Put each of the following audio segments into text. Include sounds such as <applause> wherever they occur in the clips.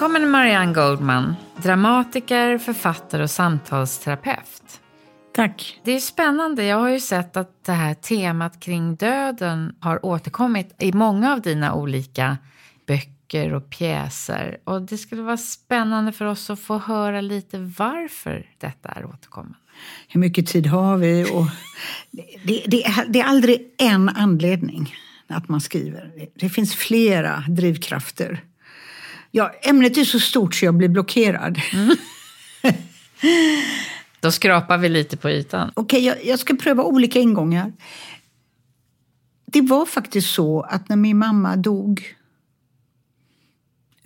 Välkommen Marianne Goldman, dramatiker, författare och samtalsterapeut. Tack. Det är spännande. Jag har ju sett att det här temat kring döden har återkommit i många av dina olika böcker och pjäser. Och det skulle vara spännande för oss att få höra lite varför detta är återkommande. Hur mycket tid har vi? Och det, det, det är aldrig en anledning att man skriver. Det finns flera drivkrafter. Ja, ämnet är så stort så jag blir blockerad. Mm. Då skrapar vi lite på ytan. Okej, okay, jag, jag, ska pröva olika ingångar. Det var faktiskt så att när min mamma dog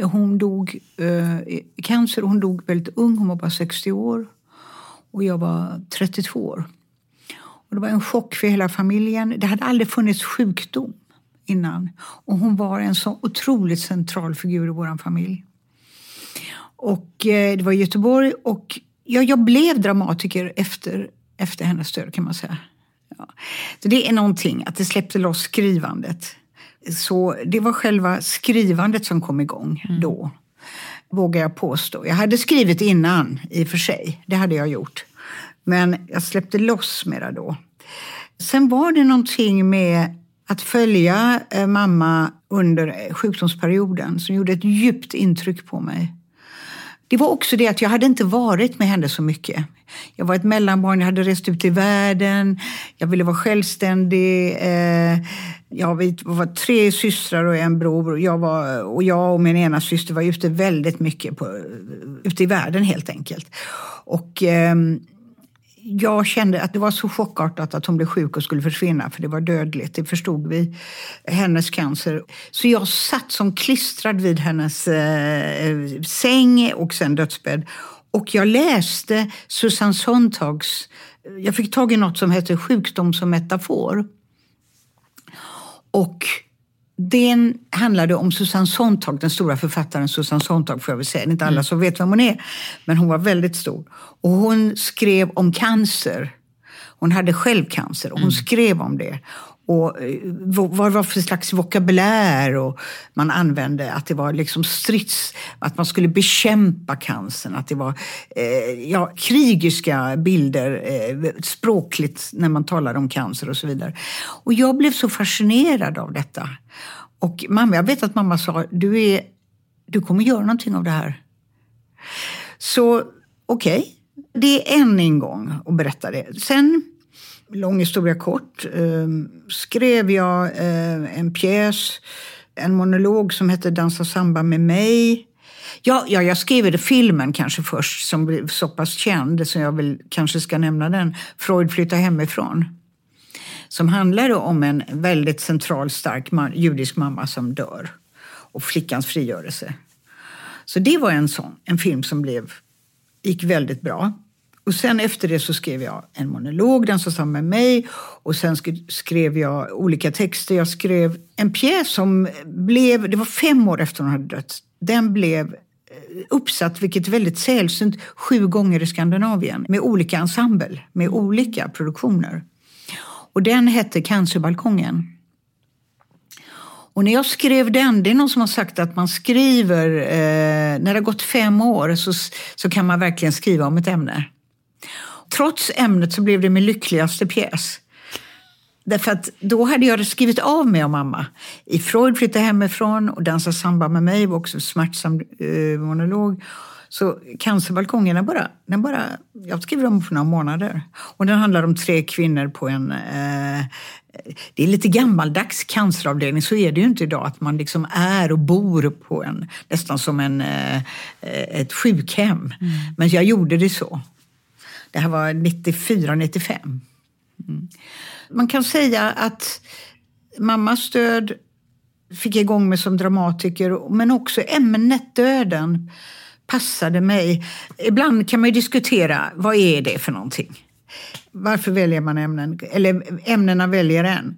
hon dog eh, i cancer hon dog väldigt ung, hon var bara 60 år. Och jag var 32 år. Och det var en chock för hela familjen. Det hade aldrig funnits sjukdom innan. Och hon var en så otroligt central figur i vår familj. Och eh, det var i Göteborg och ja, jag blev dramatiker efter, efter hennes död kan man säga. Ja. Så det är någonting, att det släppte loss skrivandet. Så det var själva skrivandet som kom igång mm. då, vågar jag påstå. Jag hade skrivit innan i och för sig, det hade jag gjort. Men jag släppte loss mera då. Sen var det någonting med att följa eh, mamma under eh, sjukdomsperioden som gjorde ett djupt intryck på mig. Det var också det att jag hade inte varit med henne så mycket. Jag var ett mellanbarn, jag hade rest ut i världen, jag ville vara självständig. Eh, jag var tre systrar och en bror. Jag var, och jag och min ena syster var ute väldigt mycket på, ute i världen helt enkelt. Och ehm, jag kände att det var så chockartat att hon blev sjuk och skulle försvinna för det var dödligt, det förstod vi. Hennes cancer. Så jag satt som klistrad vid hennes eh, säng och sen dödsbädd. Och jag läste Susanne Sontags, jag fick tag i något som heter Sjukdom som metafor. Och den handlade om Susanne Sontag, den stora författaren Susanne Sontag får jag väl säga. Det är inte alla mm. som vet vem hon är, men hon var väldigt stor. Och hon skrev om cancer. Hon hade själv cancer och hon mm. skrev om det. Och eh, vad det var för slags vokabulär och man använde. Att det var liksom strids... Att man skulle bekämpa cancern. Att det var eh, ja, krigiska bilder eh, språkligt när man talade om cancer och så vidare. Och jag blev så fascinerad av detta. Och mamma, jag vet att mamma sa, du, är, du kommer göra någonting av det här. Så okej, okay. det är en ingång att berätta det. Sen lång historia kort, eh, skrev jag eh, en pjäs, en monolog som hette Dansa samba med mig. Ja, ja, jag skrev det filmen kanske först som blev så pass känd så jag vill, kanske ska nämna den. Freud flyttar hemifrån. Som handlar om en väldigt central, stark man, judisk mamma som dör och flickans frigörelse. Så det var en sån, en film som blev, gick väldigt bra. Och sen efter det så skrev jag en monolog, den som med mig. Och sen skrev jag olika texter. Jag skrev en pjäs som blev, det var fem år efter hon hade dött. Den blev eh, uppsatt, vilket är väldigt sällsynt, sju gånger i Skandinavien med olika ensemble, med olika produktioner. Och den hette Cancerbalkongen. Och när jag skrev den, det är någon som har sagt att man skriver, eh, när det har gått fem år så, så kan man verkligen skriva om ett ämne. Trots ämnet så blev det min lyckligaste pjäs. Därför att då hade jag skrivit av mig och mamma. I Freud flyttade hemifrån och Dansa samba med mig var också en smärtsam eh, monolog. Så Cancerbalkongen, den bara, den bara, jag skrev dem på några månader. Och den handlar om tre kvinnor på en... Eh, det är lite gammaldags canceravdelning, så är det ju inte idag. Att man liksom är och bor på en, nästan som en, eh, ett sjukhem. Mm. Men jag gjorde det så. Det här var 94, 95. Mm. Man kan säga att mammas död fick igång mig som dramatiker, men också ämnet döden passade mig. Ibland kan man ju diskutera, vad är det för någonting? Varför väljer man ämnen? Eller ämnena väljer en.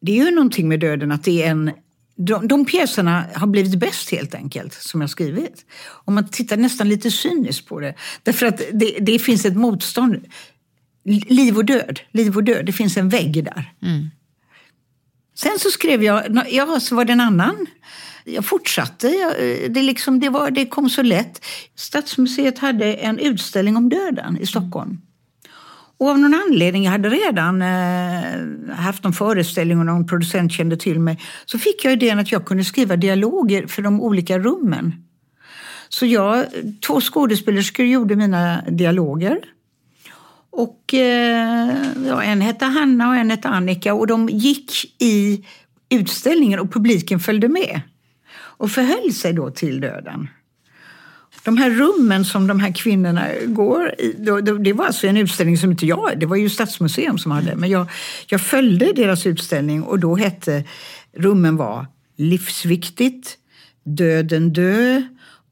Det är ju någonting med döden att det är en de, de pjäserna har blivit bäst helt enkelt, som jag skrivit. Om man tittar nästan lite cyniskt på det. Därför att det, det finns ett motstånd. Liv och död, liv och död, det finns en vägg där. Mm. Sen så skrev jag, ja så var det en annan. Jag fortsatte, jag, det, liksom, det, var, det kom så lätt. Stadsmuseet hade en utställning om döden i Stockholm. Och av någon anledning, jag hade redan eh, haft någon föreställning och någon producent kände till mig, så fick jag idén att jag kunde skriva dialoger för de olika rummen. Så jag, två skådespelerskor gjorde mina dialoger. Och eh, ja, en hette Hanna och en hette Annika och de gick i utställningen och publiken följde med och förhöll sig då till döden. De här rummen som de här kvinnorna går i, det var alltså en utställning som inte jag, det var ju Stadsmuseum som hade, men jag, jag följde deras utställning och då hette rummen var Livsviktigt, Döden dö,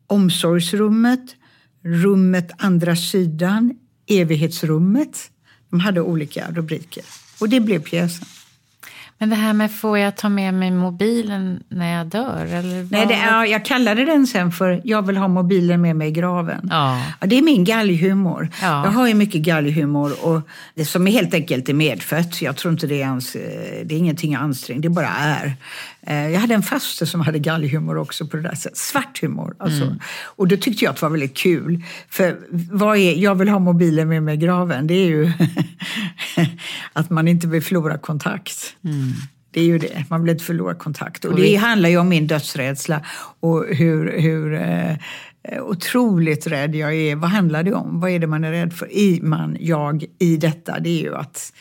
Omsorgsrummet, Rummet andra sidan, Evighetsrummet. De hade olika rubriker och det blev pjäsen. Men det här med får jag ta med mig mobilen när jag dör? Eller Nej, det, ja, jag kallade den sen för jag vill ha mobilen med mig i graven. Ja. ja det är min galghumor. Ja. Jag har ju mycket galghumor och det som är helt enkelt är medfött. Jag tror inte det är, ens, det är ingenting ansträngt, det bara är. Eh, jag hade en faste som hade galghumor också på det där sättet. Svart humor. Alltså. Mm. Och det tyckte jag att var väldigt kul. För vad är, jag vill ha mobilen med mig i graven. Det är ju <laughs> att man inte vill förlora kontakt. Mm. Det är ju det, man vill inte förlora kontakt. Och det handlar ju om min dödsrädsla och hur, hur eh, otroligt rädd jag är. Vad handlar det om? Vad är det man är rädd för? I man, jag, i detta, det är ju att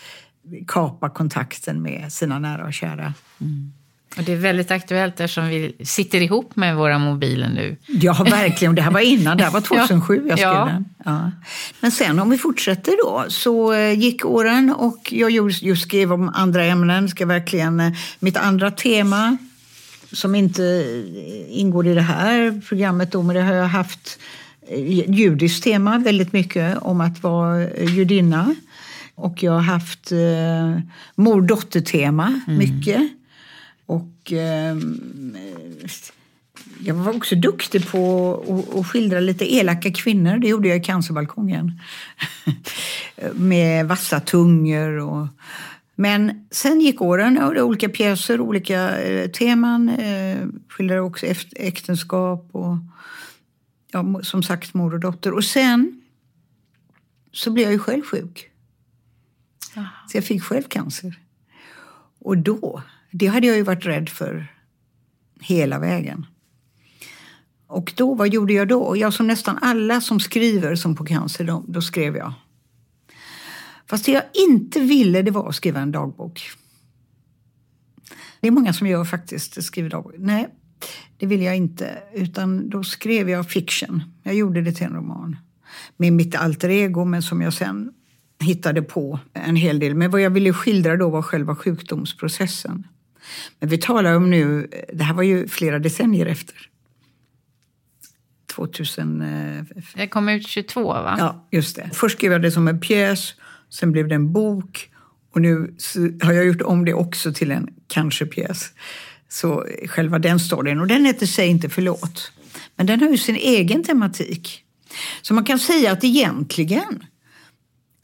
kapa kontakten med sina nära och kära. Mm. Och det är väldigt aktuellt eftersom vi sitter ihop med våra mobiler nu. Ja, verkligen. Det här var innan, det här var <laughs> 2007 jag skrev ja. den. Ja. Men sen om vi fortsätter då, så eh, gick åren och jag just skrev om andra ämnen. Ska verkligen, eh, mitt andra tema, som inte eh, ingår i det här programmet då, men det har jag haft judiskt tema väldigt mycket om att vara judinna. Och jag har haft eh, mor-dotter-tema mm. mycket. Och eh, jag var också duktig på att skildra lite elaka kvinnor. Det gjorde jag i Cancerbalkongen. <laughs> Med vassa tungor och... Men sen gick åren och det olika pjäser, olika eh, teman. Eh, skildrade också äktenskap och ja, som sagt mor och dotter. Och sen så blev jag ju själv sjuk. Aha. Så jag fick själv cancer. Och då det hade jag ju varit rädd för hela vägen. Och då, vad gjorde jag då? Jag som nästan alla som skriver som på cancer, då, då skrev jag. Fast det jag inte ville det var att skriva en dagbok. Det är många som gör faktiskt, skriver dagbok. Nej, det ville jag inte. Utan då skrev jag fiction. Jag gjorde det till en roman. Med mitt alter ego, men som jag sen hittade på en hel del. Men vad jag ville skildra då var själva sjukdomsprocessen. Men vi talar om nu, det här var ju flera decennier efter. 2000... Det kom ut 22 va? Ja, just det. Först skrev jag det som en pjäs, sen blev det en bok och nu har jag gjort om det också till en kanske-pjäs. Så själva den storyn, och den heter Säg inte förlåt. Men den har ju sin egen tematik. Så man kan säga att egentligen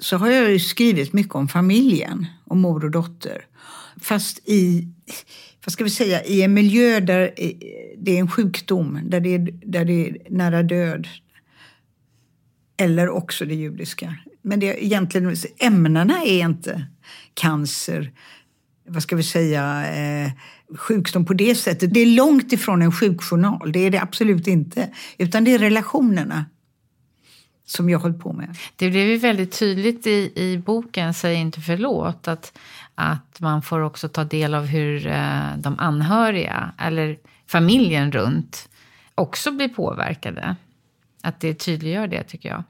så har jag ju skrivit mycket om familjen, om mor och dotter. Fast i, vad ska vi säga, i en miljö där eh, det är en sjukdom, där det är, där det är nära död. Eller också det judiska. Men det är egentligen, ämnena är inte cancer, vad ska vi säga, eh, sjukdom på det sättet. Det är långt ifrån en sjukjournal, det är det absolut inte. Utan det är relationerna som jag höll på med. Det blev ju väldigt tydligt i, i boken Säg inte förlåt att, att man får också ta del av hur eh, de anhöriga eller familjen runt också blir påverkade. Att det tydliggör det tycker jag.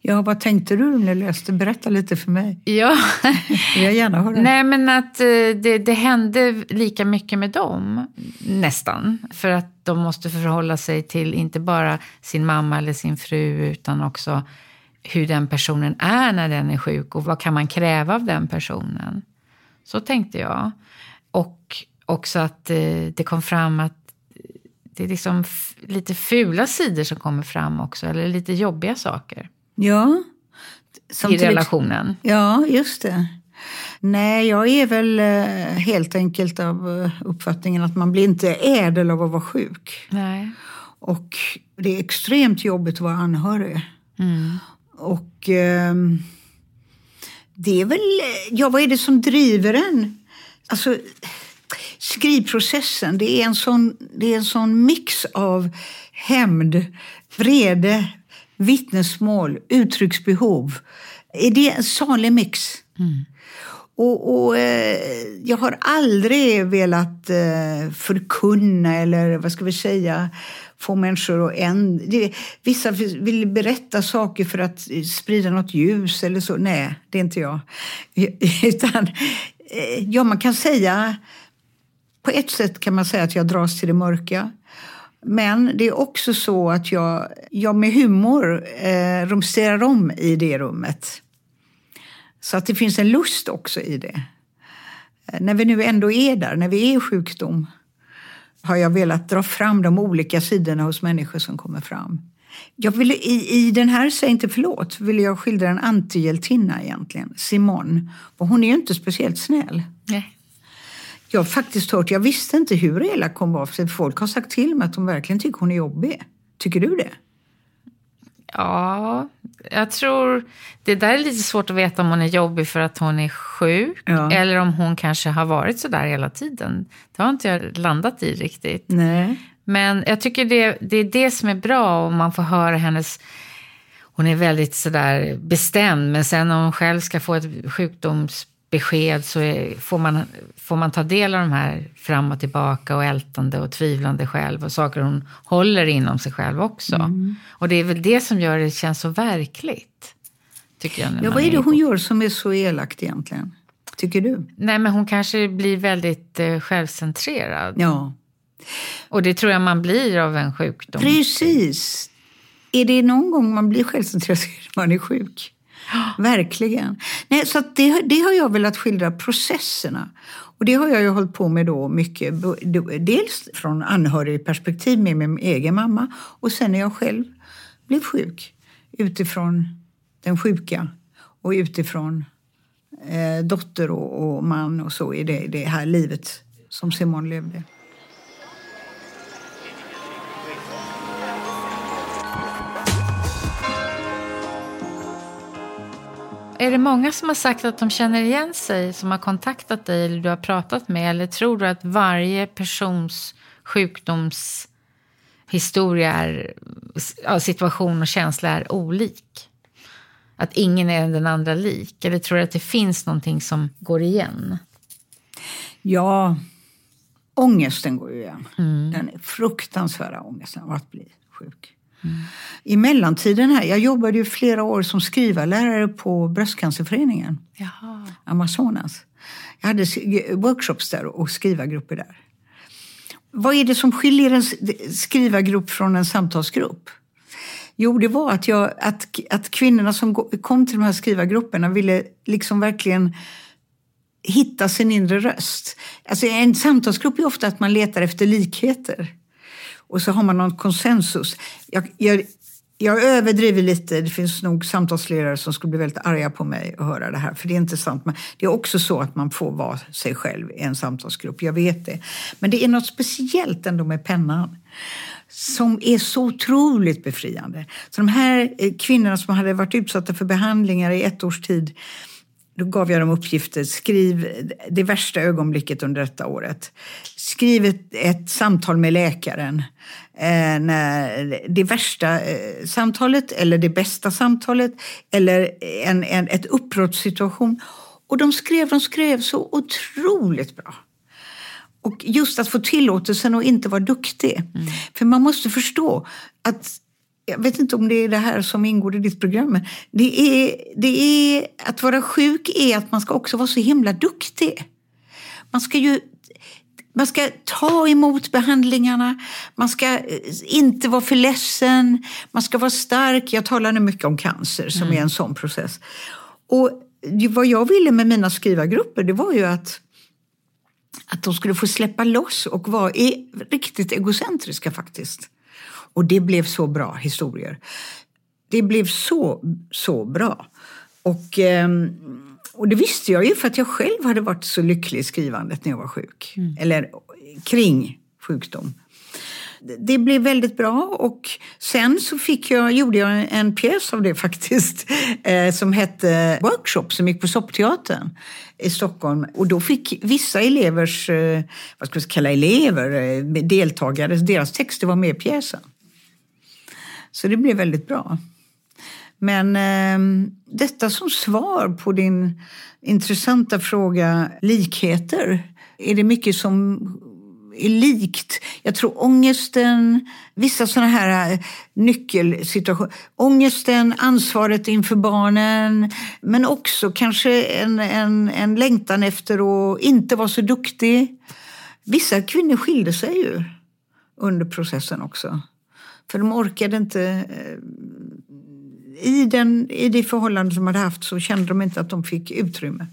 Ja, vad tänkte du när du läste? Berätta lite för mig. Ja. <laughs> jag gärna höra. Nej, men att eh, det, det hände lika mycket med dem, nästan. För att de måste förhålla sig till inte bara sin mamma eller sin fru, utan också hur den personen är när den är sjuk och vad kan man kräva av den personen. Så tänkte jag. Och också att eh, det kom fram att det är liksom lite fula sidor som kommer fram också, eller lite jobbiga saker. Ja. I relationen. Ja, just det. Nej, jag är väl eh, helt enkelt av eh, uppfattningen att man blir inte ädel av att vara sjuk. Nej. Och det är extremt jobbigt att vara anhörig. Mm. Och eh, det är väl, ja vad är det som driver en? Alltså skrivprocessen, det är en sån, det är en sån mix av hämnd, vrede, vittnesmål, uttrycksbehov. Är det en salig mix? Mm. Och, och eh, jag har aldrig velat eh, förkunna eller vad ska vi säga få människor att ändra. Vissa vill berätta saker för att sprida något ljus eller så. Nej, det är inte jag. <laughs> Utan, eh, ja, man kan säga på ett sätt kan man säga att jag dras till det mörka. Men det är också så att jag, jag med humor eh, rumsterar om i det rummet. Så att det finns en lust också i det. Eh, när vi nu ändå är där, när vi är i sjukdom har jag velat dra fram de olika sidorna hos människor som kommer fram. Jag vill, i, I den här Säg inte förlåt vill jag skildra en antihjältinna egentligen, Simone. Och hon är ju inte speciellt snäll. Nej. Jag har faktiskt hört, jag visste inte hur elak hon var, för folk har sagt till mig att de verkligen tycker hon är jobbig. Tycker du det? Ja, jag tror... Det där är lite svårt att veta om hon är jobbig för att hon är sjuk. Ja. Eller om hon kanske har varit så där hela tiden. Det har inte jag landat i riktigt. Nej. Men jag tycker det, det är det som är bra om man får höra hennes... Hon är väldigt sådär bestämd, men sen om hon själv ska få ett sjukdoms besked så är, får, man, får man ta del av de här fram och tillbaka och ältande och tvivlande själv och saker hon håller inom sig själv också. Mm. Och det är väl det som gör det känns så verkligt. Tycker jag, ja, vad är det hon gör som är så elakt egentligen? Tycker du? Nej, men hon kanske blir väldigt eh, självcentrerad. Ja. Och det tror jag man blir av en sjukdom. Precis. Är det någon gång man blir självcentrerad så är det man är sjuk. <gasps> Verkligen. Nej, så det, det har jag velat skildra, processerna. Och det har jag ju hållit på med då mycket. Dels från anhörigperspektiv med min egen mamma och sen när jag själv blev sjuk. Utifrån den sjuka och utifrån eh, dotter och, och, man och så i det, det här livet som Simon levde. Är det många som har sagt att de känner igen sig, som har kontaktat dig eller du har pratat med? Eller tror du att varje persons sjukdomshistoria, är, situation och känsla är olik? Att ingen är den andra lik? Eller tror du att det finns någonting som går igen? Ja, ångesten går ju igen. Mm. Den fruktansvärda ångesten av att bli sjuk. Mm. I mellantiden här, jag jobbade ju flera år som skrivarlärare på Bröstcancerföreningen. Jaha. Amazonas. Jag hade workshops där och skrivargrupper där. Vad är det som skiljer en skrivargrupp från en samtalsgrupp? Jo, det var att, jag, att, att kvinnorna som kom till de här skrivargrupperna ville liksom verkligen hitta sin inre röst. Alltså en samtalsgrupp är ofta att man letar efter likheter. Och så har man någon konsensus. Jag, jag, jag överdriver lite. Det finns nog samtalsledare som skulle bli väldigt arga på mig att höra det här. För det är inte sant. Men det är också så att man får vara sig själv i en samtalsgrupp. Jag vet det. Men det är något speciellt ändå med pennan som är så otroligt befriande. Så de här eh, kvinnorna som hade varit utsatta för behandlingar i ett års tid då gav jag dem uppgifter. Skriv det värsta ögonblicket under detta året. Skriv ett, ett samtal med läkaren. Eh, när det värsta eh, samtalet eller det bästa samtalet eller en, en, ett uppbrottssituation. Och de skrev, de skrev så otroligt bra. Och just att få tillåtelsen att inte vara duktig. Mm. För man måste förstå att jag vet inte om det är det här som ingår i ditt program, men det är, det är, att vara sjuk är att man ska också vara så himla duktig. Man ska ju man ska ta emot behandlingarna, man ska eh, inte vara för ledsen, man ska vara stark. Jag talar nu mycket om cancer som mm. är en sån process. Och vad jag ville med mina skrivargrupper det var ju att, att de skulle få släppa loss och vara riktigt egocentriska faktiskt. Och det blev så bra historier. Det blev så, så bra. Och, ehm, och det visste jag ju för att jag själv hade varit så lycklig i skrivandet när jag var sjuk. Mm. Eller kring sjukdom. Det blev väldigt bra och sen så fick jag, gjorde jag en pjäs av det <laughs> faktiskt eh, som hette Workshop som gick på Soppteatern i Stockholm. Och då fick vissa elevers, eh, vad ska vi kalla elever, eh, deltagare, deras texter var med i pjäsen. Så det blev väldigt bra. Men eh, detta som svar på din intressanta fråga, likheter. Är det mycket som är likt. Jag tror ångesten, vissa sådana här eh, nyckelsituationer. Ångesten, ansvaret inför barnen, men också kanske en, en, en längtan efter att inte vara så duktig. Vissa kvinnor skilde sig ju under processen också. För de orkade inte... Eh, I, den, I det förhållande som de hade haft så kände de inte att de fick utrymme.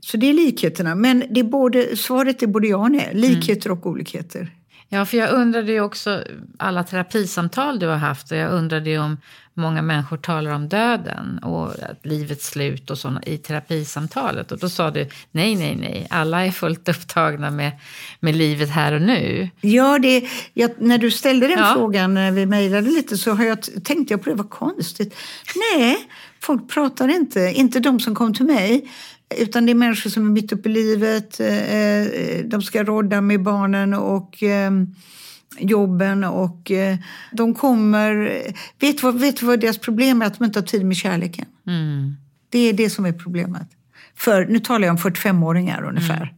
Så det är likheterna. Men det är både, svaret är både ja och nej. Likheter och olikheter. Ja, för jag undrade ju också alla terapisamtal du har haft och jag undrade ju om många människor talar om döden och livets slut och sånt i terapisamtalet. Och då sa du nej, nej, nej, alla är fullt upptagna med, med livet här och nu. Ja, det, jag, när du ställde den ja. frågan när vi mejlade lite så har jag, tänkte jag på det, vad konstigt. Nej, folk pratar inte, inte de som kom till mig. Utan det är människor som är mitt uppe i livet. Eh, de ska rodda med barnen och ehm, jobben och eh, de kommer... Vet du vad, vet vad deras problem är? Att de inte har tid med kärleken. Mm. Det är det som är problemet. För, nu talar jag om 45-åringar ungefär. Mm.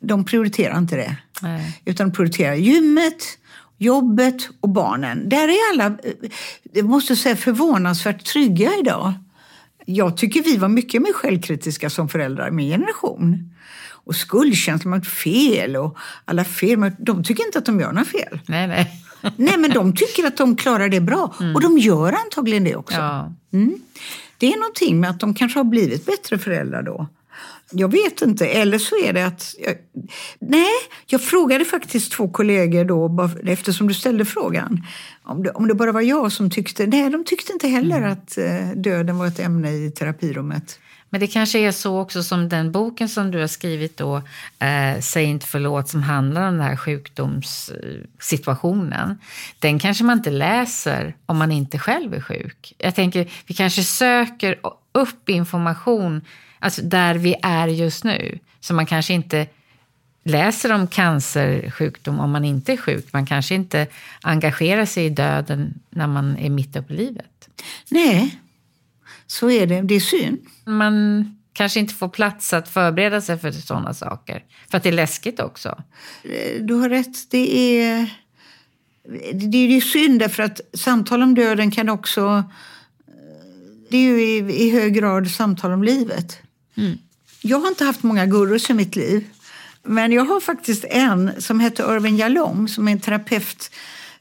De prioriterar inte det. Nej. Utan de prioriterar gymmet, jobbet och barnen. Där är alla, eh, jag måste säga, förvånansvärt trygga idag. Jag tycker vi var mycket mer självkritiska som föräldrar, min generation. Och skuldkänsla mot fel och alla fel. De tycker inte att de gör några fel. Nej, nej. <laughs> nej, men de tycker att de klarar det bra. Mm. Och de gör antagligen det också. Ja. Mm. Det är någonting med att de kanske har blivit bättre föräldrar då. Jag vet inte. Eller så är det att... Jag, nej, jag frågade faktiskt två kollegor då, eftersom du ställde frågan, om det, om det bara var jag som tyckte... Nej, de tyckte inte heller mm. att eh, döden var ett ämne i terapirummet. Men det kanske är så också som den boken som du har skrivit då, eh, Säg inte förlåt, som handlar om den här sjukdomssituationen. Den kanske man inte läser om man inte själv är sjuk. Jag tänker, vi kanske söker upp information alltså där vi är just nu. Så man kanske inte läser om cancersjukdom om man inte är sjuk. Man kanske inte engagerar sig i döden när man är mitt uppe i livet. Nej, så är det. Det är synd. Man kanske inte får plats att förbereda sig för sådana saker. För att det är läskigt också. Du har rätt. Det är, det är synd därför att samtal om döden kan också... Det är ju i, i hög grad samtal om livet. Mm. Jag har inte haft många gurus i mitt liv. Men jag har faktiskt en som heter Irvin Jalom som är en terapeut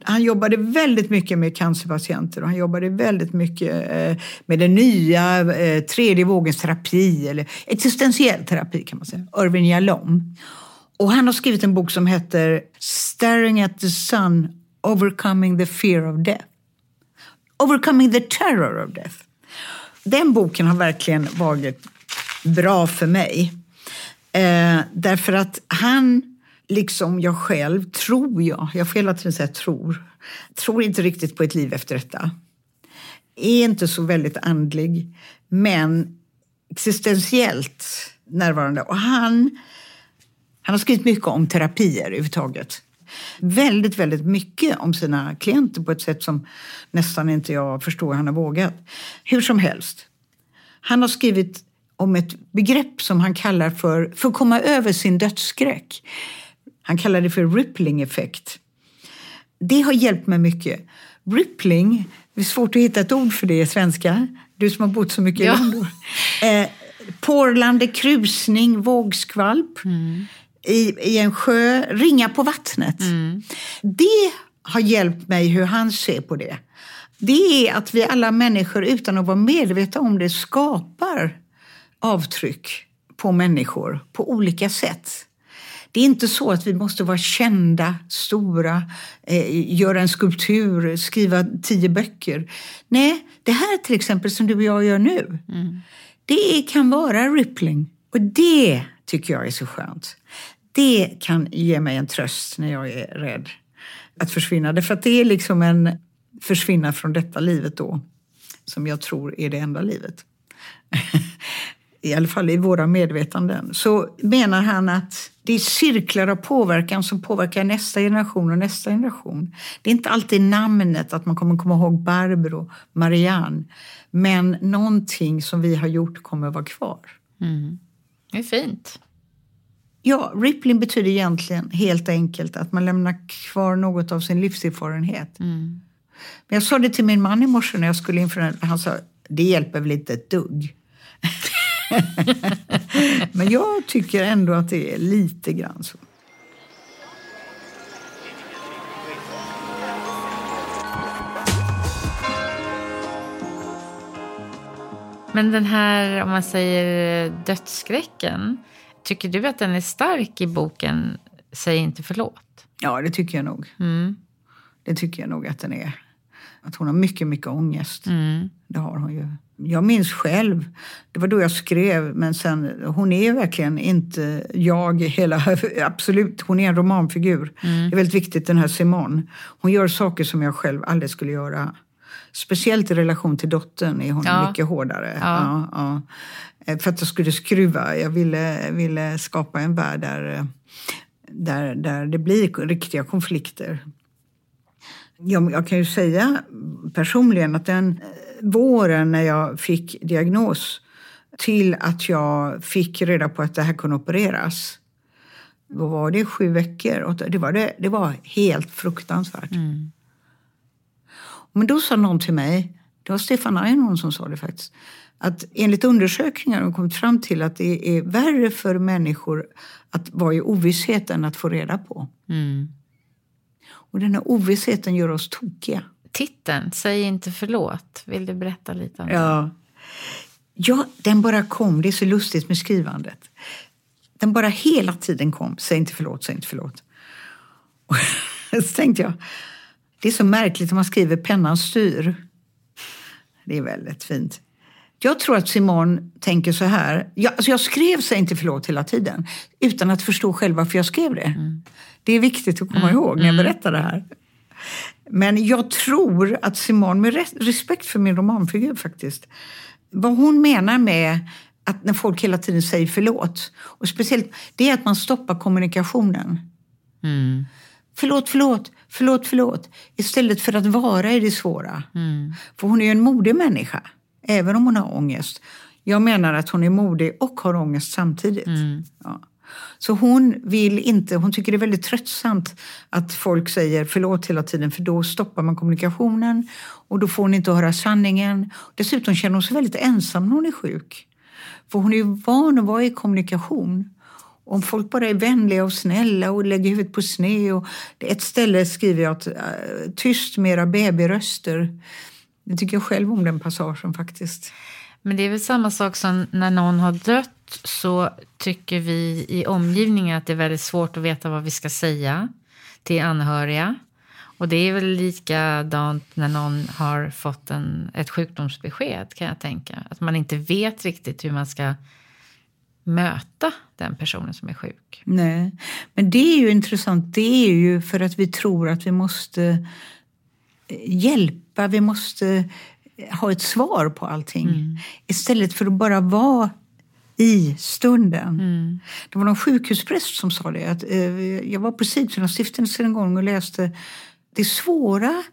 han jobbade väldigt mycket med cancerpatienter och han jobbade väldigt mycket eh, med den nya eh, tredje vågens terapi, eller existentiell terapi kan man säga. Irvin Jalom. Och han har skrivit en bok som heter Staring at the sun, overcoming the fear of death. Overcoming the terror of death. Den boken har verkligen varit bra för mig. Eh, därför att han, liksom jag själv, tror jag, jag får hela tiden säga tror, tror inte riktigt på ett liv efter detta. Är inte så väldigt andlig, men existentiellt närvarande. Och han, han har skrivit mycket om terapier överhuvudtaget. Väldigt, väldigt mycket om sina klienter på ett sätt som nästan inte jag förstår han har vågat. Hur som helst. Han har skrivit om ett begrepp som han kallar för, för att komma över sin dödsskräck. Han kallar det för rippling effekt. Det har hjälpt mig mycket. rippling, det är svårt att hitta ett ord för det i svenska. Du som har bott så mycket Ja. i London. Eh, porlande, krusning, vågskvalp Mm. i, i en sjö, ringa på vattnet. Det har hjälpt mig hur han ser på det. Det är att vi alla människor utan att vara medvetna om det skapar avtryck på människor på olika sätt. Det är inte så att vi måste vara kända, stora, eh, göra en skulptur, skriva tio böcker. Nej, det här till exempel som du och jag gör nu, det kan vara rippling. Och det tycker jag är så skönt. Det kan ge mig en tröst när jag är rädd att försvinna. Därför att det är liksom en försvinna från detta livet då, som jag tror är det enda livet. <laughs> I alla fall i våra medvetanden. Så menar han att det är cirklar av påverkan som påverkar nästa generation och nästa generation. Det är inte alltid namnet, att man kommer komma ihåg Barbro, Marianne. Men någonting som vi har gjort kommer vara kvar. Det är fint. Ja, rippling betyder egentligen helt enkelt att man lämnar kvar något av sin livserfarenhet. Men jag sa det till min man i morse när jag skulle inför den. Han sa, det hjälper väl inte ett dugg. <laughs> Men jag tycker ändå att det är lite grann så. Men den här, om man säger dödsskräcken, tycker du att den är stark i boken Säg inte förlåt? Ja, det tycker jag nog. Mm. Det tycker jag nog att den är. Att hon har mycket, mycket ångest. Mm. Det har hon ju. Jag minns själv, det var då jag skrev, men sen, hon är verkligen inte jag hela, <laughs> absolut, hon är en romanfigur. Det är väldigt viktigt den här Simone. Hon gör saker som jag själv aldrig skulle göra. Speciellt i relation till dottern är hon Ja. mycket hårdare. Ja. Ja, ja. Eh, För att jag skulle skruva, jag ville, ville skapa en värld där, eh, där, där det blir riktiga konflikter. Jag, jag kan ju säga personligen att den eh, våren när jag fick diagnos till att jag fick reda på att det här kunde opereras. Vad var det? Sju veckor? Och Det var, det, det var helt fruktansvärt. Men då sa någon till mig, det var Stefan Einhorn som sa det faktiskt, att enligt undersökningar har de kommit fram till att det är värre för människor att vara i ovisshet än att få reda på. Mm. Och den här ovissheten gör oss tokiga. Titeln, Säg inte förlåt. Vill du berätta lite om den? Ja. ja, den bara kom. Det är så lustigt med skrivandet. Den bara hela tiden kom. Säg inte förlåt, säg inte förlåt. Och <laughs> så tänkte jag, det är så märkligt när man skriver pennan styr. Det är väldigt fint. Jag tror att Simon tänker så här. Jag, alltså jag skrev Säg inte förlåt hela tiden utan att förstå själv varför jag skrev det. Det är viktigt att komma ihåg när jag berättar det här. Men jag tror att Simone, med res- respekt för min romanfigur faktiskt, vad hon menar med att när folk hela tiden säger förlåt, och speciellt det är att man stoppar kommunikationen. Mm. Förlåt, förlåt, förlåt, förlåt. Istället för att vara i det svåra. Mm. För hon är ju en modig människa, även om hon har ångest. Jag menar att hon är modig och har ångest samtidigt. Mm. Ja. Så hon vill inte, hon tycker det är väldigt tröttsamt att folk säger förlåt hela tiden för då stoppar man kommunikationen och då får hon inte höra sanningen. Dessutom känner hon sig väldigt ensam när hon är sjuk. För hon är ju van att vara i kommunikation. Om folk bara är vänliga och snälla och lägger huvudet på sned. Och ett ställe skriver jag att äh, tyst med era babyröster. Det tycker jag själv om den passagen faktiskt. Men det är väl samma sak som när någon har dött så tycker vi i omgivningen att det är väldigt svårt att veta vad vi ska säga till anhöriga. Och det är väl likadant när någon har fått en, ett sjukdomsbesked kan jag tänka. Att man inte vet riktigt hur man ska möta den personen som är sjuk. Nej, men det är ju intressant. Det är ju för att vi tror att vi måste hjälpa, vi måste ha ett svar på allting. Istället för att bara vara i stunden. Det var någon sjukhuspräst som sa det. Att, eh, jag var på Sigtuna stiftelse en gång och läste det svåra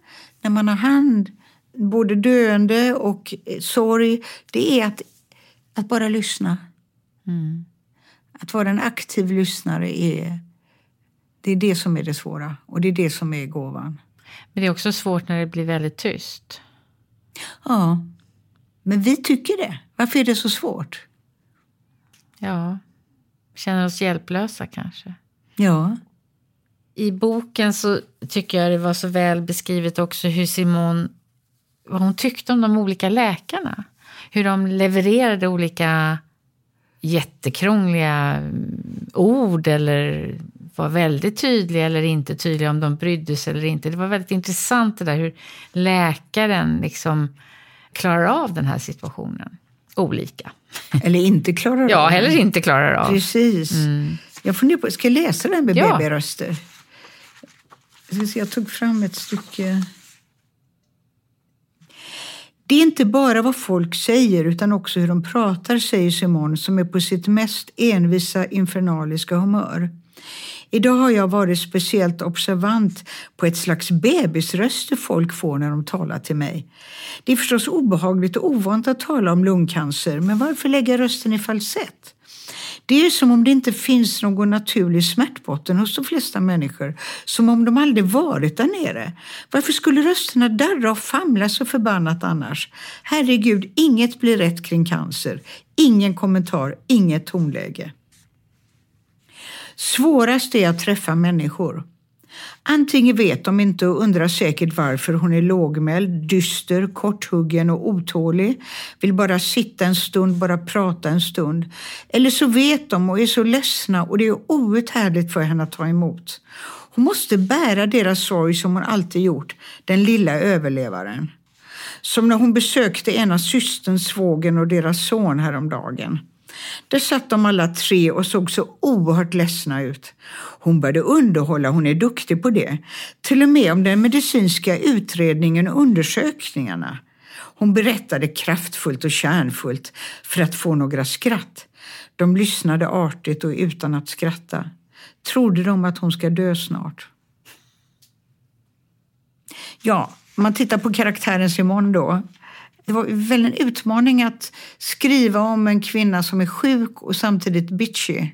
när man har hand både döende och eh, sorg. Det är att, att bara lyssna. Att vara en aktiv lyssnare är det, är det som är det svåra och det är det som är gåvan. Men det är också svårt när det blir väldigt tyst. Ja, men vi tycker det. Varför är det så svårt? Ja, känner oss hjälplösa kanske. Ja. I boken så tycker jag det var så väl beskrivet också hur Simon, vad hon tyckte om de olika läkarna. Hur de levererade olika jättekrångliga ord eller var väldigt tydliga eller inte tydliga om de brydde sig eller inte. Det var väldigt intressant det där hur läkaren liksom klarar av den här situationen. Olika. Eller inte klarar <laughs> av. Ja, eller inte klarar av. Precis. Mm. Jag funderar på, ska jag läsa den med Ja. se, Jag tog fram ett stycke. Det är inte bara vad folk säger utan också hur de pratar, säger Simon som är på sitt mest envisa infernaliska humör. Idag har jag varit speciellt observant på ett slags bebisröster folk får när de talar till mig. Det är förstås obehagligt och ovant att tala om lungcancer, men varför lägga rösten i falsett? Det är som om det inte finns någon naturlig smärtbotten hos de flesta människor, som om de aldrig varit där nere. Varför skulle rösterna darra och famla så förbannat annars? Herregud, inget blir rätt kring cancer. Ingen kommentar, inget tonläge. Svårast är att träffa människor. Antingen vet de inte och undrar säkert varför hon är lågmäld, dyster, korthuggen och otålig, vill bara sitta en stund, bara prata en stund. Eller så vet de och är så ledsna och det är outhärdligt för henne att ta emot. Hon måste bära deras sorg som hon alltid gjort, den lilla överlevaren. Som när hon besökte ena systern, svågen och deras son häromdagen. Där satt de alla tre och såg så oerhört ledsna ut. Hon började underhålla, hon är duktig på det. Till och med om den medicinska utredningen och undersökningarna. Hon berättade kraftfullt och kärnfullt för att få några skratt. De lyssnade artigt och utan att skratta. Trodde de att hon ska dö snart? Ja, om man tittar på karaktären Simon då. Det var väl en utmaning att skriva om en kvinna som är sjuk och samtidigt bitchy.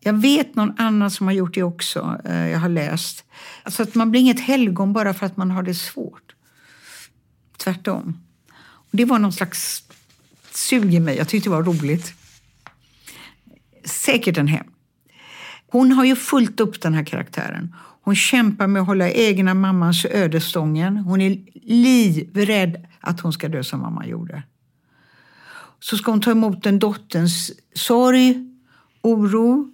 Jag vet någon annan som har gjort det också, eh, jag har läst. Alltså att man blir inget helgon bara för att man har det svårt. Tvärtom. Och det var någon slags sug i mig, jag tyckte det var roligt. Säkert en hem. Hon har ju fullt upp den här karaktären. Hon kämpar med att hålla egna mammans ödesstången. Hon är livrädd att hon ska dö som mamma gjorde. Så ska hon ta emot en dotterns sorg, oro.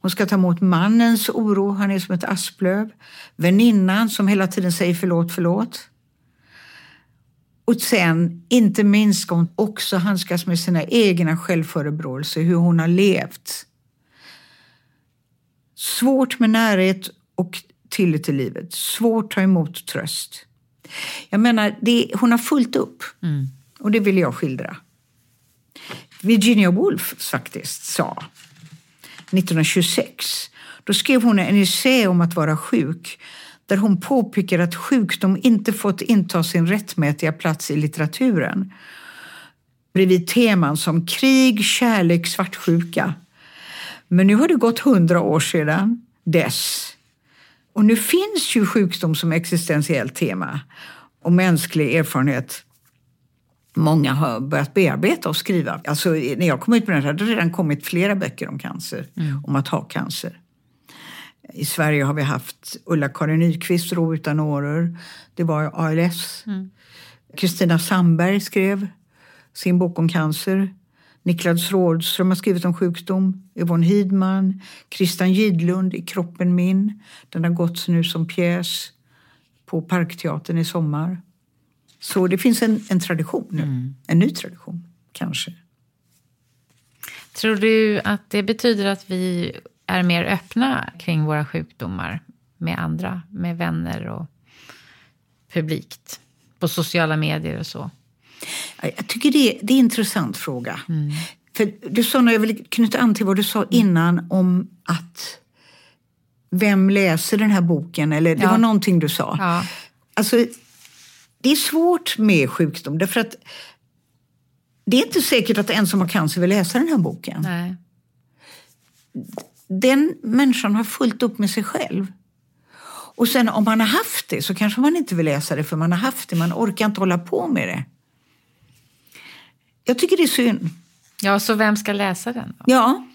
Hon ska ta emot mannens oro, han är som ett asplöv. Väninnan som hela tiden säger förlåt, förlåt. Och sen, inte minst, ska hon också handskas med sina egna självförebråelser, hur hon har levt. Svårt med närhet och tillit till livet. Svårt att ta emot tröst. Jag menar, det, hon har fullt upp. Mm. Och det vill jag skildra. Virginia Woolf faktiskt sa 1926. Då skrev hon en essä om att vara sjuk där hon påpekar att sjukdom inte fått inta sin rättmätiga plats i litteraturen. Bredvid teman som krig, kärlek, svartsjuka. Men nu har det gått hundra år sedan dess. Och nu finns ju sjukdom som existentiellt tema och mänsklig erfarenhet många har börjat bearbeta och skriva. Alltså, när jag kom ut med den här, det hade redan kommit flera böcker om cancer, Mm. om att ha cancer. I Sverige har vi haft Ulla-Karin Nyqvist, Ro utan åror. Det var ALS. Mm. Kristina Sandberg skrev sin bok om cancer. Niklas Rådström har skrivit om sjukdom. Yvonne Hidman. Christian Gidlund i Kroppen min. Den har gått nu som pjäs på Parkteatern i sommar. Så det finns en, en tradition nu. En ny tradition, kanske. Tror du att det betyder att vi är mer öppna kring våra sjukdomar med andra, med vänner och publikt? På sociala medier och så. Jag tycker det, det är en intressant fråga. För du sa, när jag vill knyta an till vad du sa innan om att vem läser den här boken? Eller det Ja. var någonting du sa. Ja. Alltså, det är svårt med sjukdom därför att det är inte säkert att en som har cancer vill läsa den här boken. Nej. Den människan har fullt upp med sig själv. Och sen om man har haft det så kanske man inte vill läsa det för man har haft det, man orkar inte hålla på med det. Jag tycker det är synd. Ja, så vem ska läsa den? Då? Ja,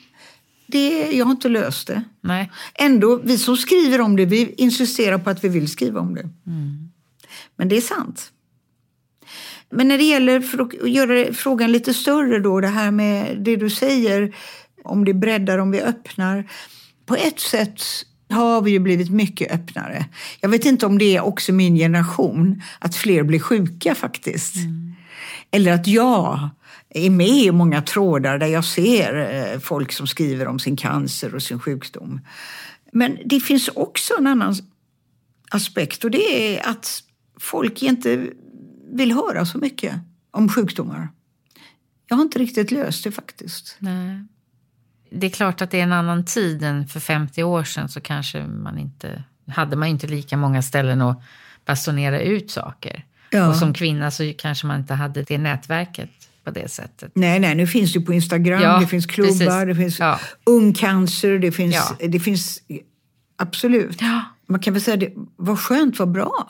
det, jag har inte löst det. Nej. Ändå, vi som skriver om det, vi insisterar på att vi vill skriva om det. Mm. Men det är sant. Men när det gäller för att göra frågan lite större då, det här med det du säger, om det breddar, om vi öppnar. På ett sätt har vi ju blivit mycket öppnare. Jag vet inte om det är också min generation, att fler blir sjuka faktiskt. Mm. Eller att jag är med i många trådar där jag ser eh, folk som skriver om sin cancer och sin sjukdom. Men det finns också en annan aspekt och det är att folk inte vill höra så mycket om sjukdomar. Jag har inte riktigt löst det faktiskt. Nej. Det är klart att det är en annan tid än för 50 år sedan så kanske man inte hade man inte lika många ställen att basunera ut saker. Ja. Och som kvinna så kanske man inte hade det nätverket på det sättet. Nej, nej, nu finns det på Instagram, ja, det finns klubbar, precis. det finns ja. ungcancer, det finns, ja. det finns absolut. Man kan väl säga det, vad skönt, vad bra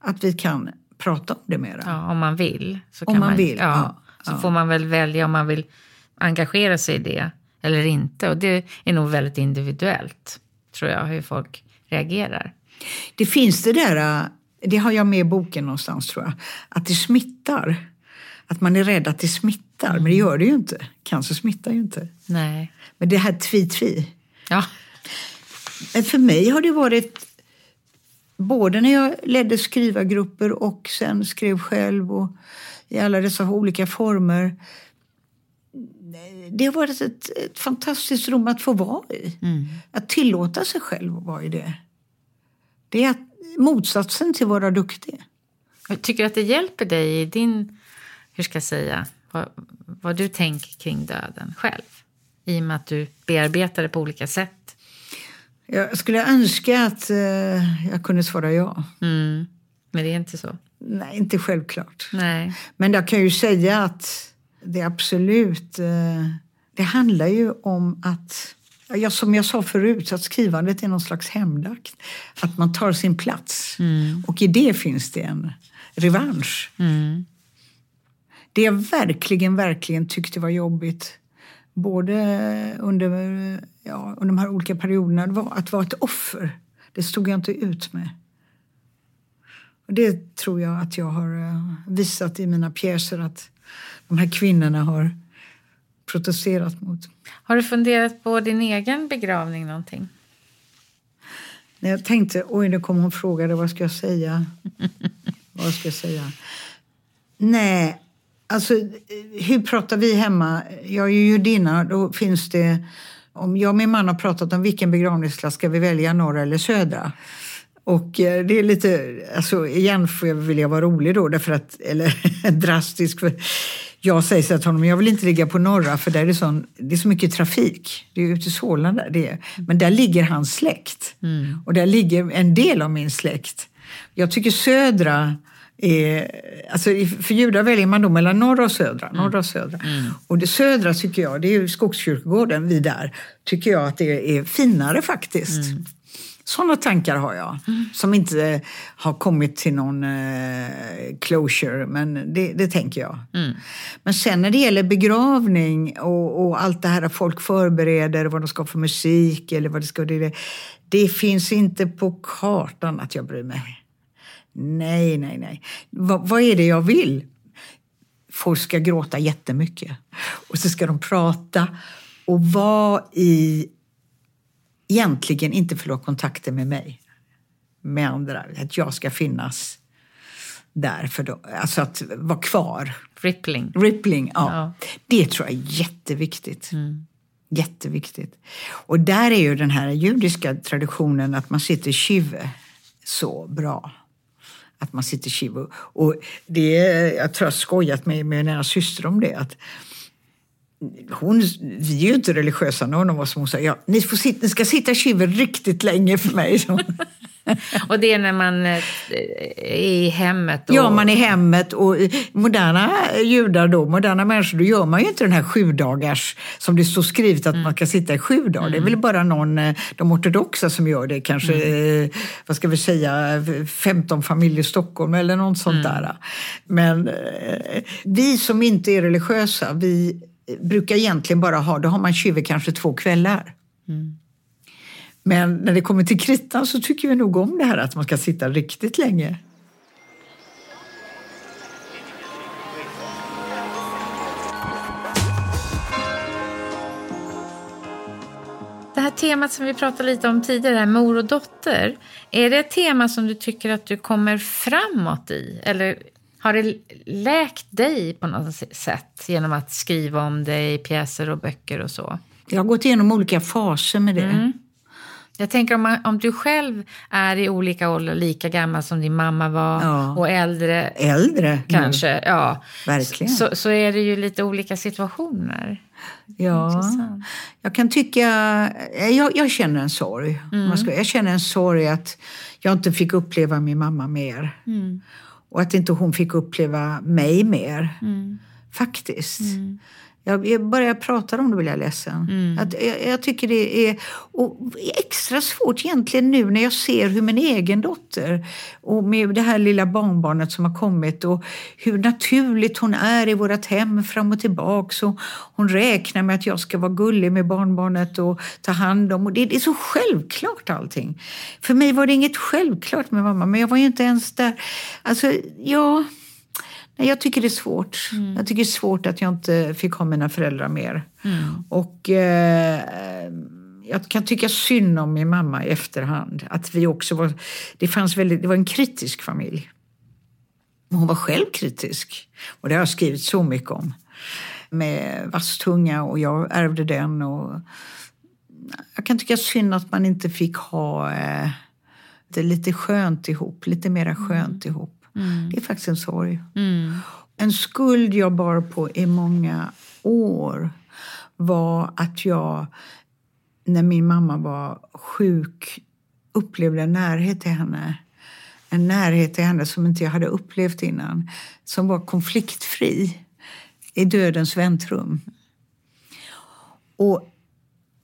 att vi kan prata om det mera. Ja, om man vill. Så om man, man vill, ja. Så får man väl välja om man vill engagera sig i det eller inte. Och det är nog väldigt individuellt, tror jag, hur folk reagerar. Det finns det där, det har jag med i boken någonstans tror jag, att det smittar. Att man är rädd att det smittar, men det gör det ju inte. Cancer smittar ju inte. Nej. Men det här tvi-tvi. Ja. Men för mig har det varit både när jag ledde skrivargrupper och sen skrev själv och i alla dessa olika former. Det har varit ett, ett fantastiskt rum att få vara i. Mm. Att tillåta sig själv att vara i det. Det är att, motsatsen till att vara duktig. Jag tycker att det hjälper dig i din, hur ska jag säga, vad, vad du tänker kring döden själv? I och med att du bearbetar det på olika sätt. Jag skulle önska att eh, jag kunde svara ja. Mm. Men det är inte så? Nej, inte självklart. Nej. Men jag kan ju säga att det absolut... Eh, det handlar ju om att... Ja, som jag sa förut, att skrivandet är någon slags hämndakt. Att man tar sin plats. Mm. Och i det finns det en revansch. Mm. Det jag verkligen, verkligen tyckte var jobbigt både under, ja, under de här olika perioderna, var att vara ett offer. Det stod jag inte ut med. Och det tror jag att jag har eh, visat i mina pjäser att de här kvinnorna har protesterat mot. Har du funderat på din egen begravning någonting? När jag tänkte, oj nu kommer hon fråga vad ska jag säga? <laughs> vad ska jag säga? Nej, Alltså, hur pratar vi hemma? Jag är ju judinna. Då finns det... Om jag och min man har pratat om vilken begravningsklass ska vi välja, norra eller södra? Och eh, det är lite, alltså igen får jag, vill jag vara rolig då, därför att, eller <laughs> drastisk. För jag säger så till honom, jag vill inte ligga på norra för där är det, sån, det är så mycket trafik. Det är ute i Solna där. Det är. Men där ligger hans släkt. Mm. Och där ligger en del av min släkt. Jag tycker södra är, alltså för judar väljer man då mellan norra och södra. Mm. Norra och, södra. Mm. och det södra tycker jag, det är ju Skogskyrkogården, vi där, tycker jag att det är finare faktiskt. Sådana tankar har jag, mm. som inte har kommit till någon eh, closure, men det, det tänker jag. Mm. Men sen när det gäller begravning och, och, allt det här att folk förbereder vad de ska för musik eller vad det ska... Det, det finns inte på kartan att jag bryr mig. Nej, nej, nej. Va, vad är det jag vill? Folk ska gråta jättemycket. Och så ska de prata och vara i... Egentligen inte förlora kontakten med mig, med andra. Att jag ska finnas där, för då, alltså att vara kvar. Rippling. Rippling, ja. ja. Det tror jag är jätteviktigt. Mm. Jätteviktigt. Och där är ju den här judiska traditionen att man sitter shive så bra att man sitter shivo. Och det, jag tror jag skojat med, med mina syster om det. Att hon, vi är ju inte religiösa någon av oss. Hon sa, ja, ni, får sitta, ni ska sitta shiva riktigt länge för mig. <laughs> och det är när man eh, är i hemmet? Och... Ja, man är i hemmet och moderna judar då, moderna människor, då gör man ju inte den här sju dagars som det står skrivet att mm. man ska sitta i sju dagar. Mm. Det är väl mm. bara någon, eh, de ortodoxa som gör det, kanske, mm. Eh, vad ska vi säga, 15 familjer i Stockholm eller något sånt mm. där. Men vi som inte är religiösa, vi brukar egentligen bara ha, då har man tjuve kanske två kvällar. Mm. Men när det kommer till kritan så tycker vi nog om det här att man ska sitta riktigt länge. Det här temat som vi pratade lite om tidigare, mor och dotter. Är det ett tema som du tycker att du kommer framåt i? Eller har det läkt dig på något sätt genom att skriva om det i pjäser och böcker och så? Jag har gått igenom olika faser med det. Mm. Jag tänker om, man, om du själv är i olika åldrar, lika gammal som din mamma var ja. och äldre. Äldre kanske, nu. ja. Verkligen. Så, så är det ju lite olika situationer. Ja, Intressant. jag kan tycka, jag, jag känner en sorg. Mm. Jag känner en sorg att jag inte fick uppleva min mamma mer. Mm. Och att inte hon fick uppleva mig mer. Mm. Faktiskt. Mm. Jag, bara jag pratar om det blir jag ledsen. Mm. Att, jag, jag, tycker det är extra svårt egentligen nu när jag ser hur min egen dotter och med det här lilla barnbarnet som har kommit och hur naturligt hon är i vårt hem fram och tillbaks. Och hon räknar med att jag ska vara gullig med barnbarnet och ta hand om. Och det, det är så självklart allting. För mig var det inget självklart med mamma, men jag var ju inte ens där. Alltså, ja... Jag tycker det är svårt. Mm. Jag tycker det är svårt att jag inte fick ha mina föräldrar mer. Mm. Och eh, jag kan tycka synd om min mamma i efterhand. Att vi också var, det, fanns väldigt, det var en kritisk familj. Hon var själv kritisk. Och det har jag skrivit så mycket om. Med vass tunga och jag ärvde den. Och jag kan tycka synd att man inte fick ha eh, det lite skönt ihop. Lite mera skönt mm. ihop. Mm. Det är faktiskt en sorg. Mm. En skuld jag bar på i många år var att jag, när min mamma var sjuk, upplevde en närhet till henne. En närhet till henne som inte jag hade upplevt innan. Som var konfliktfri i dödens väntrum. Och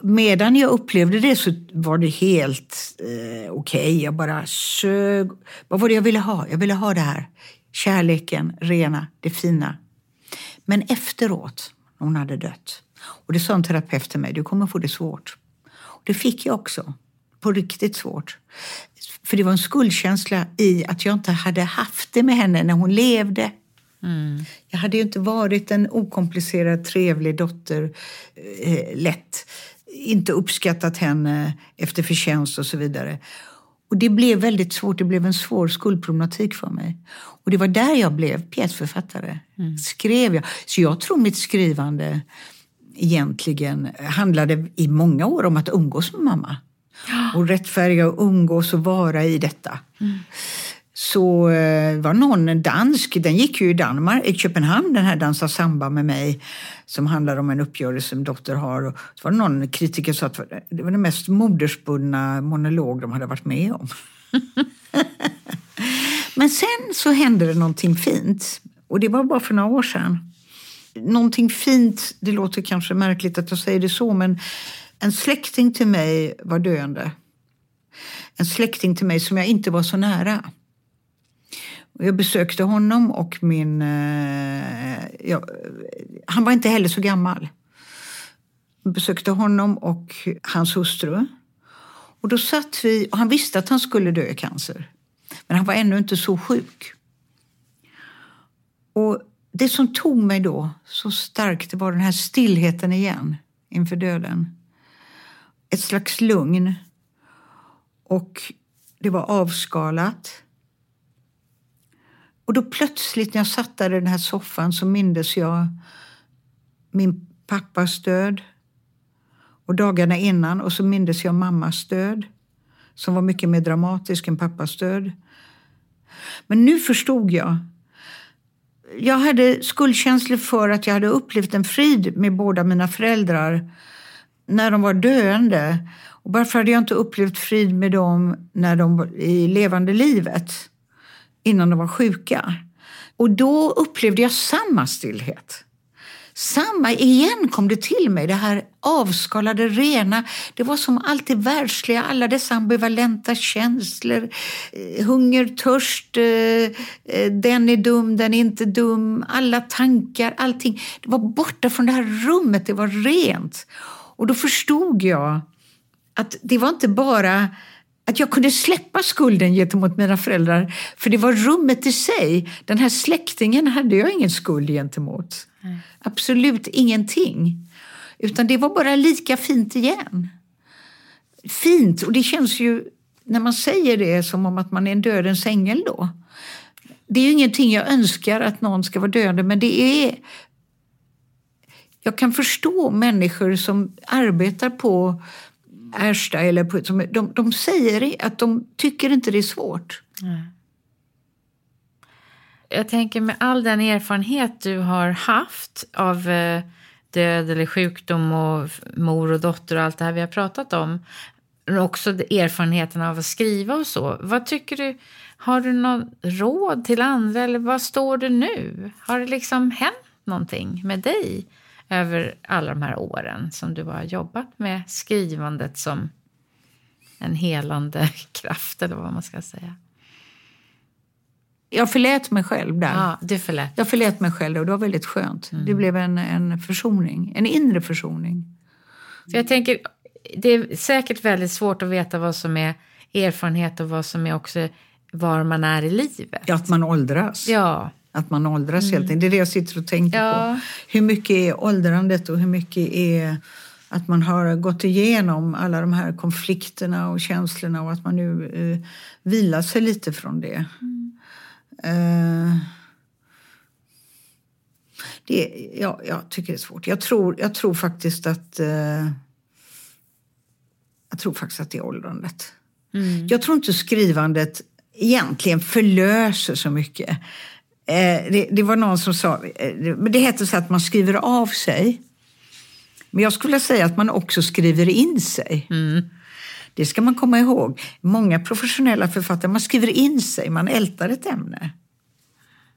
medan jag upplevde det så var det helt eh, okej. Okay. Jag bara sög. Vad var det jag ville ha? Jag ville ha det här. Kärleken, rena, det fina. Men efteråt, när hon hade dött, och det sa en terapeut till mig, du kommer få det svårt. Och det fick jag också. På riktigt svårt. För det var en skuldkänsla i att jag inte hade haft det med henne när hon levde. Mm. Jag hade ju inte varit en okomplicerad, trevlig dotter eh, lätt inte uppskattat henne efter förtjänst och så vidare. Och det blev väldigt svårt, det blev en svår skuldproblematik för mig. Och det var där jag blev pjäsförfattare. Mm. Skrev jag. Så jag tror mitt skrivande egentligen handlade i många år om att umgås med mamma. Och rättfärdiga och umgås och vara i detta. Mm så eh, var någon dansk, den gick ju i Danmark, i Köpenhamn, den här Dansa samba med mig som handlar om en uppgörelse som dotter har. Och så var det någon kritiker som sa att det var den mest modersbundna monolog de hade varit med om. <laughs> Men sen så hände det någonting fint och det var bara för några år sedan. Någonting fint, det låter kanske märkligt att jag säger det så, men en släkting till mig var döende. En släkting till mig som jag inte var så nära. Jag besökte honom och min... Eh, ja, han var inte heller så gammal. Jag besökte honom och hans hustru. Och då satt vi, och han visste att han skulle dö i cancer. Men han var ännu inte så sjuk. Och det som tog mig då så starkt var den här stillheten igen inför döden. Ett slags lugn. Och det var avskalat. Och då plötsligt när jag satt där i den här soffan så mindes jag min pappas död och dagarna innan och så mindes jag mammas död som var mycket mer dramatisk än pappas död. Men nu förstod jag. Jag hade skuldkänslor för att jag hade upplevt en frid med båda mina föräldrar när de var döende. Och varför hade jag inte upplevt frid med dem när de var i levande livet? Innan de var sjuka. Och då upplevde jag samma stillhet. Samma, igen kom det till mig, det här avskalade, rena. Det var som allt det världsliga, alla dessa ambivalenta känslor. Eh, hunger, törst, eh, eh, den är dum, den är inte dum. Alla tankar, allting. Det var borta från det här rummet, det var rent. Och då förstod jag att det var inte bara att jag kunde släppa skulden gentemot mina föräldrar, för det var rummet i sig. Den här släktingen hade jag ingen skuld gentemot. Mm. Absolut ingenting. Utan det var bara lika fint igen. Fint, och det känns ju när man säger det som om att man är en dödens ängel då. Det är ju ingenting jag önskar att någon ska vara döende, men det är... Jag kan förstå människor som arbetar på Ersta eller på, som, de, de säger att de tycker inte det är svårt. Nej. Jag tänker med all den erfarenhet du har haft av eh, död eller sjukdom och mor och dotter och allt det här vi har pratat om. Men Också erfarenheten av att skriva och så. Vad tycker du? Har du något råd till andra eller vad står du nu? Har det liksom hänt någonting med dig över alla de här åren som du har jobbat med skrivandet som en helande <laughs> kraft eller vad man ska säga? Jag förlät mig själv där. Ja, du förlät. Jag förlät mig själv och det var väldigt skönt. Mm. Det blev en, en försoning, en inre försoning. För jag tänker, det är säkert väldigt svårt att veta vad som är erfarenhet och vad som är också var man är i livet. Ja, att man åldras. Ja. Att man åldras mm. helt enkelt. Det är det jag sitter och tänker ja. på. Hur mycket är åldrandet och hur mycket är att man har gått igenom alla de här konflikterna och känslorna och att man nu eh, vilar sig lite från det. Mm. Eh, det ja, jag tycker det är svårt. Jag tror, jag tror faktiskt att eh, jag tror faktiskt att det är åldrandet. Mm. Jag tror inte skrivandet egentligen förlöser så mycket. Eh, det, det, var någon som sa, eh, men det heter så att man skriver av sig. Men jag skulle säga att man också skriver in sig. Mm. Det ska man komma ihåg. Många professionella författare, man skriver in sig, man ältar ett ämne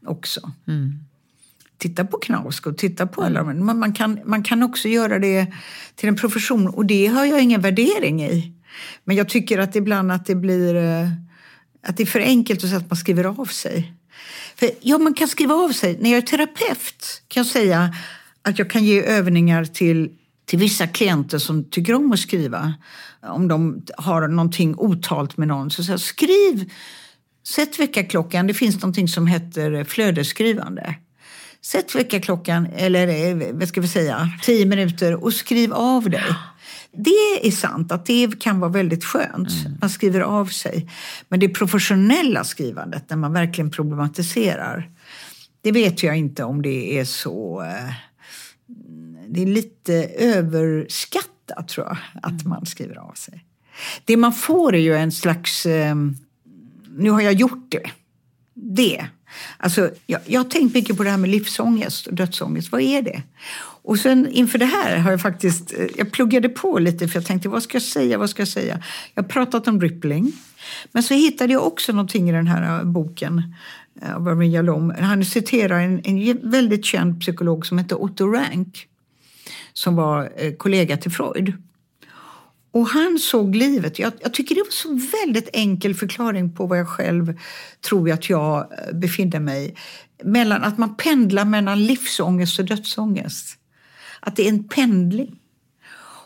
också. Mm. Titta på Knausgård, titta på alla mm. man, man, kan, man kan också göra det till en profession och det har jag ingen värdering i. Men jag tycker att ibland att det blir eh, att det är för enkelt att säga att man skriver av sig. För, ja, man kan skriva av sig. När jag är terapeut kan jag säga att jag kan ge övningar till till vissa klienter som tycker om att skriva. Om de har någonting otalt med någon. Så, så skriv, sätt väckarklockan. Det finns någonting som heter flödesskrivande. Sätt väckarklockan, eller eh, vad ska vi säga, tio minuter och skriv av dig. Det är sant att det kan vara väldigt skönt. Mm. Man skriver av sig. Men det professionella skrivandet, när man verkligen problematiserar, det vet jag inte om det är så eh, det är lite överskattat tror jag, att mm. man skriver av sig. Det man får är ju en slags, eh, nu har jag gjort det. Det. Alltså, jag, jag har tänkt mycket på det här med livsångest och dödsångest. Vad är det? Och sen inför det här har jag faktiskt, eh, jag pluggade på lite för jag tänkte vad ska jag säga, vad ska jag säga? Jag har pratat om rippling. Men så hittade jag också någonting i den här eh, boken eh, av Armin Jalom. Han citerar en, en väldigt känd psykolog som heter Otto Rank som var kollega till Freud. Och han såg livet, jag, jag, tycker det var så väldigt enkel förklaring på vad jag själv tror att jag eh, befinner mig mellan att man pendlar mellan livsångest och dödsångest. Att det är en pendling.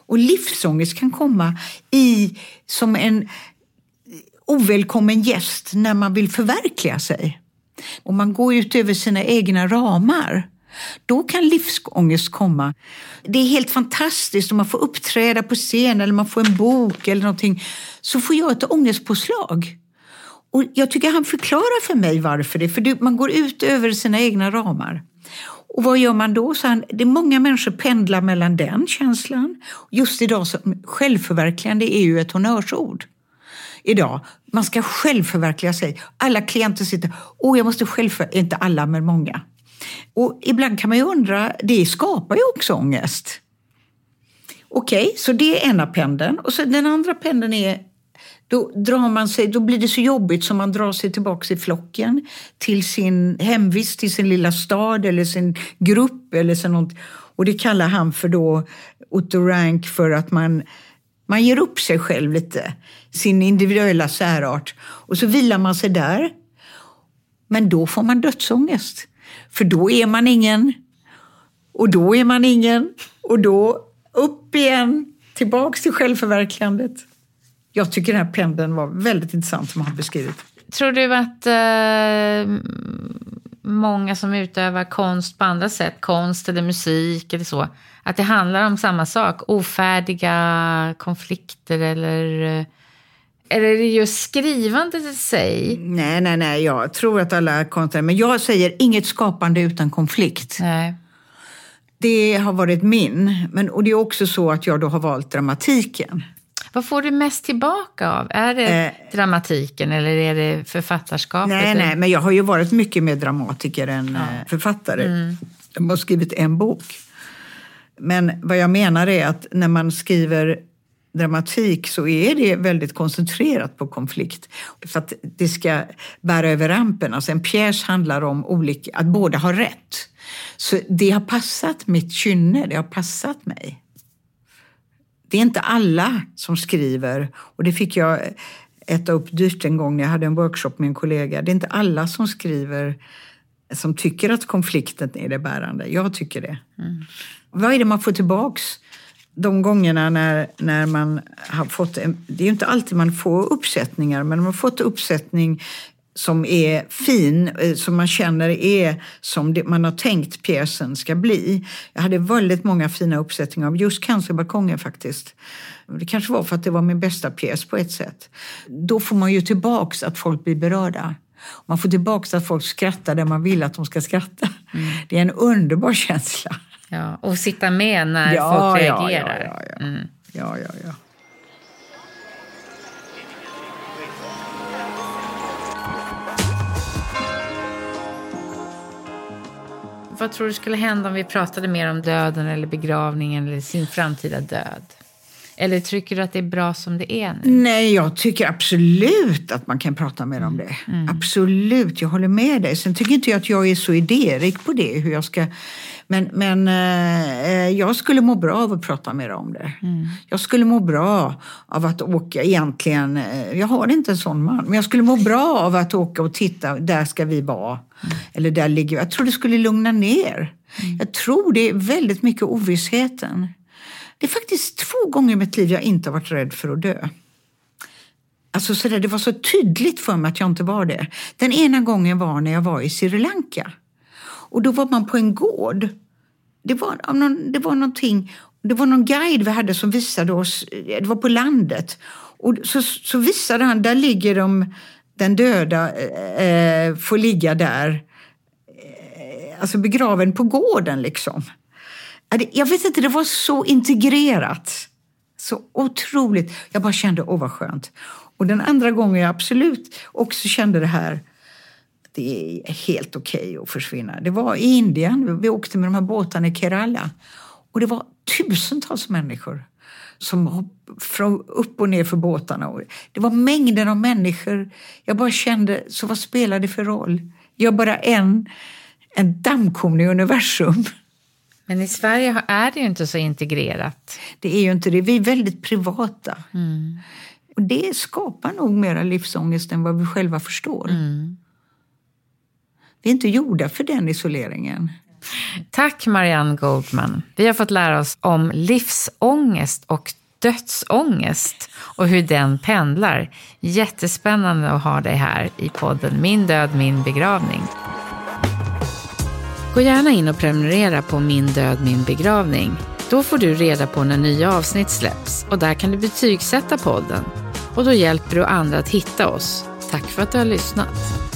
Och livsångest kan komma i som en eh, ovälkommen gäst när man vill förverkliga sig. Och man går ut över sina egna ramar. Då kan livsångest komma. Det är helt fantastiskt om man får uppträda på scen eller man får en bok eller någonting. Så får jag ett ångestpåslag. Och jag tycker han förklarar för mig varför det För man går ut över sina egna ramar. Och vad gör man då? Så han, det är många människor pendlar mellan den känslan. Just idag, så, självförverkligande är ju ett honnörsord. Idag. Man ska självförverkliga sig. Alla klienter sitter, åh jag måste självförverkliga, inte alla men många. Och ibland kan man ju undra, det skapar ju också ångest. Okej, okay, så det är ena pendeln. Och så den andra pendeln är då, drar man sig, då blir det så jobbigt som man drar sig tillbaka i flocken till sin hemvist, till sin lilla stad eller sin grupp. Eller så något. Och det kallar han för då, Otto Rank för att man, man ger upp sig själv lite, sin individuella särart. Och så vilar man sig där. Men då får man dödsångest. För då är man ingen. Och då är man ingen. Och då upp igen, tillbaks till självförverkligandet. Jag tycker den här pendeln var väldigt intressant som han beskrivit. Tror du att eh, många som utövar konst på andra sätt, konst eller musik eller så, att det handlar om samma sak? Ofärdiga konflikter eller eh, eller är det just skrivandet i sig? Nej, nej, nej. Jag tror att alla konstnärer... Men jag säger inget skapande utan konflikt. Nej. Det har varit min. Men, och det är också så att jag då har valt dramatiken. Vad får du mest tillbaka av? Är det eh, dramatiken eller är det författarskapet? Nej, nej, men jag har ju varit mycket mer dramatiker än ja. Eh, författare. Mm. Jag har skrivit en bok. Men vad jag menar är att när man skriver dramatik så är det väldigt koncentrerat på konflikt. För att det ska bära över rampen. Alltså en pjäs handlar om olika, att båda har rätt. Så det har passat mitt kynne, det har passat mig. Det är inte alla som skriver, och det fick jag äta upp dyrt en gång när jag hade en workshop med en kollega. Det är inte alla som skriver som tycker att konflikten är det bärande. Jag tycker det. Mm. Vad är det man får tillbaks de gångerna när, när man har fått... En, det är ju inte alltid man får uppsättningar, men man har fått uppsättning som är fin, eh, som man känner är som man har tänkt pjäsen ska bli. Jag hade väldigt många fina uppsättningar av just Cancerbalkongen faktiskt. Det kanske var för att det var min bästa pjäs på ett sätt. Då får man ju tillbaks att folk blir berörda. Man får tillbaks att folk skrattar där man vill att de ska skratta. Mm. Det är en underbar känsla. Ja, och sitta med när ja, folk reagerar. Ja, ja, ja. Mm. ja, ja, ja. Vad tror du skulle hända om vi pratade mer om döden eller begravningen eller sin framtida död? Eller tycker du att det är bra som det är nu? Nej, jag tycker absolut att man kan prata mer om det. Mm. Absolut, jag håller med dig. Sen tycker inte jag att jag är så idérik på det, hur jag ska men, men eh, jag skulle må bra av att prata mer om det. Mm. Jag skulle må bra av att åka egentligen, eh, jag har inte en sån man, men jag skulle må bra av att åka och titta, där ska vi vara. Mm. Eller där ligger. Jag tror det skulle lugna ner. Mm. Jag tror det är väldigt mycket ovissheten. Det är faktiskt två gånger i mitt liv jag inte har varit rädd för att dö. Alltså så där, det var så tydligt för mig att jag inte var det. Den ena gången var när jag var i Sri Lanka. Och då var man på en gård. Det var, någon, det var någonting, det var någon guide vi hade som visade oss, eh, det var på landet. Och så, så visade han, där ligger de, den döda, eh, eh får ligga där. Eh, alltså begraven på gården liksom. Jag vet inte, det var så integrerat. Så otroligt. Jag bara kände, åh vad skönt. Och den andra gången jag absolut också kände det här, det är helt okej okay att försvinna. Det var i Indien, vi åkte med de här båtarna i Kerala och det var tusentals människor som upp och ner för båtarna. Det var mängder av människor. Jag bara kände, så vad spelar det för roll? Jag är bara en, en dammkorn i universum. Men i Sverige är det ju inte så integrerat. Det är ju inte det. Vi är väldigt privata. Mm. Och det skapar nog mera livsångest än vad vi själva förstår. Mm. Vi är inte gjorda för den isoleringen. Tack Marianne Goldman. Vi har fått lära oss om livsångest och dödsångest och hur den pendlar. Jättespännande att ha dig här i podden Min död, min begravning. Gå gärna in och prenumerera på Min död, min begravning. Då får du reda på när nya avsnitt släpps och där kan du betygsätta podden. Och då hjälper du andra att hitta oss. Tack för att du har lyssnat.